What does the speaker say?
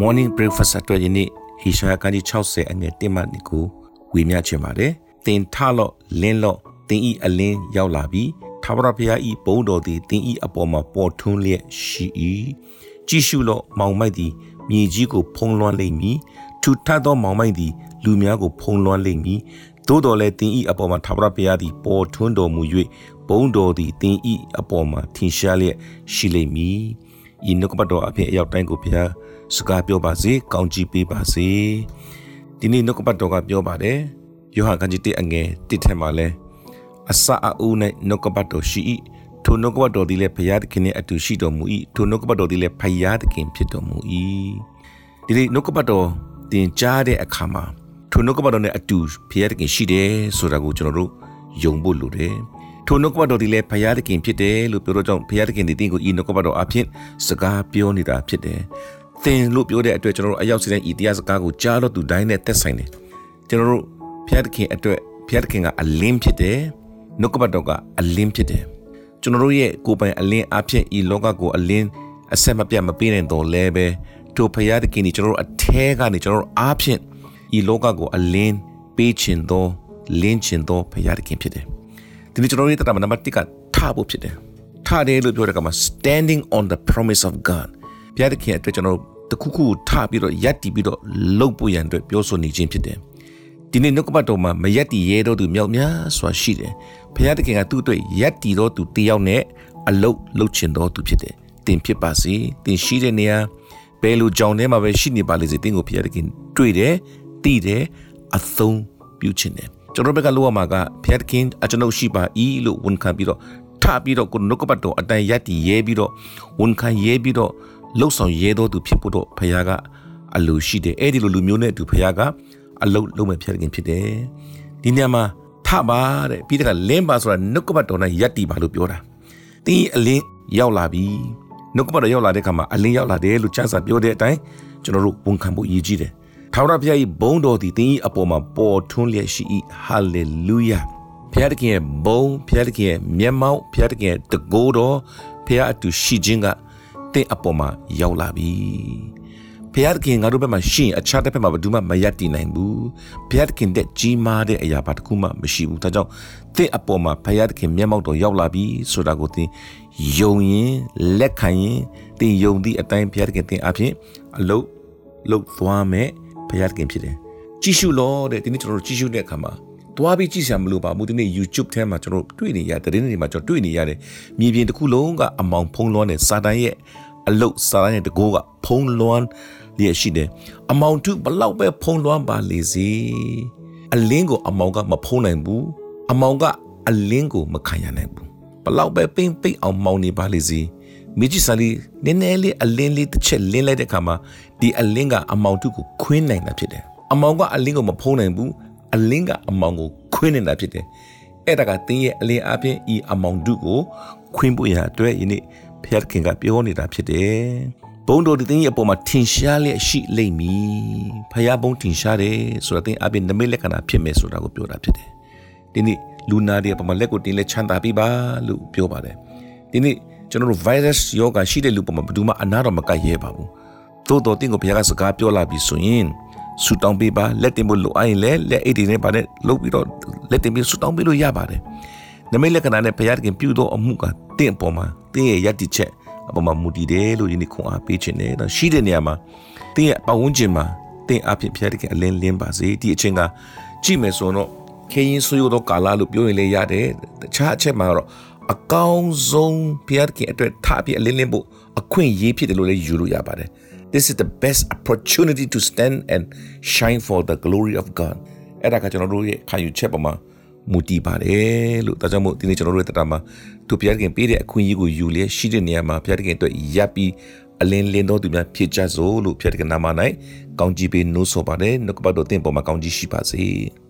morning breakfast အတွက်ယနေ့ဟေရှာယကကြီး60အငယ်1မှ2ကိုဝေမျှချင်ပါတယ်။တင်ထလော့လင်းလော့တင်ဤအလင်းရောက်လာပြီ။သာဝရဘုရားဤဘုံတော်သည်တင်ဤအပေါ်မှာပေါ်ထွန်းလျက်ရှိ၏။ကြည့်ရှုလော့မောင်မိုက်သည်မြေကြီးကိုဖုံးလွှမ်းလိမ့်မည်။ထူထပ်သောမောင်မိုက်သည်လူများကိုဖုံးလွှမ်းလိမ့်မည်။သို့တော်လည်းတင်ဤအပေါ်မှာသာဝရဘုရားသည်ပေါ်ထွန်းတော်မူ၍ဘုံတော်သည်တင်ဤအပေါ်မှာထင်ရှားလျက်ရှိလိမ့်မည်။ဤနှုတ်ကပတ်တော်အဖြစ်အရောက်တိုင်းကိုဘုရား စကားပြောပါစေကောင်းချီးပေးပါစေဒီနေ့နှုတ်ကပတ်တော်ကပြောပါတယ်ယောဟန်ခန်းကြီး1အငယ်1ထဲမှာလဲအစအအုနဲ့နှုတ်ကပတ်တော်ရှိ၏ထိုနှုတ်ကပတ်တော်သည်လည်းဘုရားသခင်နဲ့အတူရှိတော်မူ၏ထိုနှုတ်ကပတ်တော်သည်လည်းဘုရားသခင်ဖြစ်တော်မူ၏ဒီနေ့နှုတ်ကပတ်တော်တင်ကြားတဲ့အခါမှာထိုနှုတ်ကပတ်တော်နဲ့အတူဘုရားသခင်ရှိတယ်ဆိုတာကိုကျွန်တော်တို့ယုံဖို့လိုတယ်ထိုနှုတ်ကပတ်တော်ဒီလည်းဘုရားသခင်ဖြစ်တယ်လို့ပြောတော့ကြောင့်ဘုရားသခင်ဒီတင်းကိုဤနှုတ်ကပတ်တော်အဖြစ်စကားပြောနေတာဖြစ်တယ် သင်လို့ပြောတဲ့အတွက်ကျွန်တော်တို့အရောက်စီတဲ့ဤတရားစကားကိုကြားလို့သူတိုင်းနဲ့သက်ဆိုင်တယ်ကျွန်တော်တို့ဖျက်ခင်အတွက်ဖျက်ခင်ကအလင်းဖြစ်တယ်နှုတ်ကပတ်တော်ကအလင်းဖြစ်တယ်ကျွန်တော်တို့ရဲ့ကိုယ်ပိုင်အလင်းအဖြစ်ဤလောကကိုအလင်းအဆက်မပြတ်မပေးနိုင်တော့လဲပဲတို့ဖျက်ခင်ဒီကျွန်တော်တို့အထဲကနေကျွန်တော်တို့အားဖြင့်ဤလောကကိုအလင်းပေးခြင်းသောလင်းခြင်းသောဖျက်ခင်ဖြစ်တယ်ဒီနေ့ကျွန်တော်တို့ရဲ့တရားနံပါတ်1ကထဖို့ဖြစ်တယ်ထတယ်လို့ပြောတဲ့ကမှာ standing on the promise of God ဘုရားသခင်အတွက်ကျွန်တော်တို့ တခုခုထပြီးတော့ယက်တီပြီးတော့လှုပ်ဖို့ရန်အတွက်ပြောဆိုနေခြင်းဖြစ်တယ်ဒီနေ့နှုတ်ကပတ်တော်မှာမယက်တီရဲတော့သူမြောက်များစွာရှိတယ်ဘုရားသခင်ကသူ့အတွက်ယက်တီတော့သူတယောက်နဲ့အလုတ်လှုပ်ချင်တော့သူဖြစ်တယ်တင်ဖြစ်ပါစေတင်ရှိတဲ့နေရာဘယ်လိုကြောင်ထဲမှာပဲရှိနေပါလေစေတင်ကိုဘုရားသခင်တွေ့တယ်တည်တယ်အသုံးပြုချင်တယ်ကျွန်တော်ဘက်ကလိုရမှာကဘုရားသခင်အကျွန်ုပ်ရှိပါ၏လို့ဝန်ခံပြီးတော့ထပြီးတော့ကိုနှုတ်ကပတ်တော်အတန်ယက်တီရဲပြီးတော့ဝန်ခံရဲပြီးတော့ လှုပ်ဆောင်ရဲတော်သူဖြစ်ဖို့တော့ဖခင်ကအလိုရှိတယ်အဲ့ဒီလိုလူမျိုးနဲ့အတူဖခင်ကအလုတ်လုံးမဲ့ဖြစ်ခင်ဖြစ်တယ်ဒီနေရာမှာထပါတဲ့ပြီးတဲ့ကလင်းပါဆိုတာနှုတ်ကပတ်တော်နဲ့ယက်တီပါလို့ပြောတာတင်းအလင်းရောက်လာပြီနှုတ်ကပတ်တော်ရောက်လာတဲ့ခါမှာအလင်းရောက်လာတယ်လို့ချမ်းစာပြောတဲ့အတိုင်းကျွန်တော်တို့ဝန်ခံဖို့ရည်ကြီးတယ်ထာဝရဘုရား၏ဘုန်းတော်သည်တင်း၏အပေါ်မှာပေါ်ထွန်းလျက်ရှိ၏ဟာလေလုယာဘုရားသခင်ရဲ့ဘုန်းဘုရားသခင်ရဲ့မျက်မှောက်ဘုရားသခင်ရဲ့တကိုးတော်ဘုရားအတူရှိခြင်းကတ င့်အပေါ်မှာရောက်လာပြီဘုရားသခင်ငါတို့ဘက်မှာရှိရင်အခြားတစ်ဘက်မှာဘယ်သူမှမယက်တည်နိုင်ဘူးဘုရားသခင်တဲ့ကြီးမားတဲ့အရာဘာတစ်ခုမှမရှိဘူးဒါကြောင့်တင့်အပေါ်မှာဘုရားသခင်မျက်မှောက်တော်ရောက်လာပြီဆိုတာကိုသင်ယုံရင်လက်ခံရင်သင်ယုံသည့်အတိုင်းဘုရားသခင်သင်အဖြစ်အလုတ်လုတ်သွားမယ်ဘုရားသခင်ဖြစ်တယ်ကြည့်ရှုလို့တဲ့ဒီနေ့ကျွန်တော်တို့ကြည့်ရှုတဲ့အခါမှာသွားပြီးကြည့်စရာမလိုပါဘူးဒီနေ့ YouTube ထဲမှာကျွန်တော်တွေ့နေရတဲ့တဲ့တွေမှာကျွန်တော်တွေ့နေရတယ်မြေပြင်တစ်ခုလုံးကအမောင်ဖုံးလွှမ်းတဲ့စာတန်ရဲ့ အလုတ်စာတိုင်းတကိုးကဖုံးလွှမ်းလျက်ရှိတယ်အမောင်တုဘလောက်ပဲဖုံးလွှမ်းပါလေစေအလင်းကိုအမောင်ကမဖုံးနိုင်ဘူးအမောင်ကအလင်းကိုမခံရနိုင်ဘူးဘလောက်ပဲပိမ့်ပိတ်အောင်မောင်နေပါလေစေမိကြီးစလီနည်းနည်းလေးအလင်းလေးတစ်ချက်လင်းလိုက်တဲ့အခါမှာဒီအလင်းကအမောင်တုကိုခွင်းနိုင်တာဖြစ်တယ်အမောင်ကအလင်းကိုမဖုံးနိုင်ဘူးအလင်းကအမောင်ကိုခွင်းနေတာဖြစ်တယ်အဲ့ဒါကတင်းရဲ့အလင်းအပြင်ဤအမောင်တုကိုခွင်းဖို့ရအတွက်ယနေ့ ဖျက်ခင်ကပြောနေတာဖြစ်တယ်ဘုံတော်တင်းရဲ့အပေါ်မှာထင်ရှားလျက်ရှိလိမ့်မည်ဖျားဘုံထင်ရှားတယ်ဆိုတာတင်းအပြင်နမိတ်လက္ခဏာဖြစ်မယ်ဆိုတာကိုပြောတာဖြစ်တယ်ဒီနေ့လူနာတွေအပေါ်မှာလက်ကိုတင်းလက်ချမ်းသာပြီးပါလို့ပြောပါတယ်ဒီနေ့ကျွန်တော်တို့ virus ယောဂရှိတဲ့လူပေါ်မှာဘယ်သူမှအနာတော့မကတ်ရဲပါဘူးသို့တော်တင်းကိုဘုရားကစကားပြောလာပြီဆိုရင်ဆူတောင်းပေးပါလက်တင်ဖို့လိုအရင်လဲလက်အိတ်တွေနဲ့ပါနဲ့လုပ်ပြီးတော့လက်တင်ပြီးဆူတောင်းပေးလို့ရပါတယ် နမိတ်လက္ခဏာနဲ့ဘုရားခင်ပြုသောအမှုကတင့်အပေါ်မှာတင်းရဲ့ယက်တိချက်အပေါ်မှာမူတည်တယ်လို့ယနေ့ခွန်အားပေးခြင်းတယ်တော့ရှိတဲ့နေရာမှာတင်းရဲ့ပတ်ဝန်းကျင်မှာတင်းအဖြစ်ဘုရားခင်အလင်းလင်းပါစေဒီအချင်းကကြည့်မယ်ဆိုတော့ခေရင်ဆွေးသောကာလလို့ပြောရင်လည်းရတယ်တခြားအချက်မှာတော့အကောင်းဆုံးဘုရားခင်အတွက်ထားပြီးအလင်းလင်းဖို့အခွင့်အရေးဖြစ်တယ်လို့လည်းယူလို့ရပါတယ် This is the best opportunity to stand and shine for the glory of God အဲ့ဒါကကျွန်တော်တို့ရဲ့ခံယူချက်ပေါ်မှာ မူတည်ပါတယ်လို့ဒါကြောင့်မို့ဒီနေ့ကျွန်တော်တို့ရဲ့တရားမှာသူဘုရားခင်ပေးတဲ့အခွင့်အရေးကိုယူလျက်ရှိတဲ့နေရာမှာဘုရားခင်အတွက်ရပ်ပြီးအလင်းလင်းတော်သူများဖြစ်ကြစို့လို့ဘုရားခင်နာမ၌ကောင်းကြီးပေးနှိုးဆော်ပါတယ်နှုတ်ကပတ်တော်သင်ပေါ်မှာကောင်းကြီးရှိပါစေ။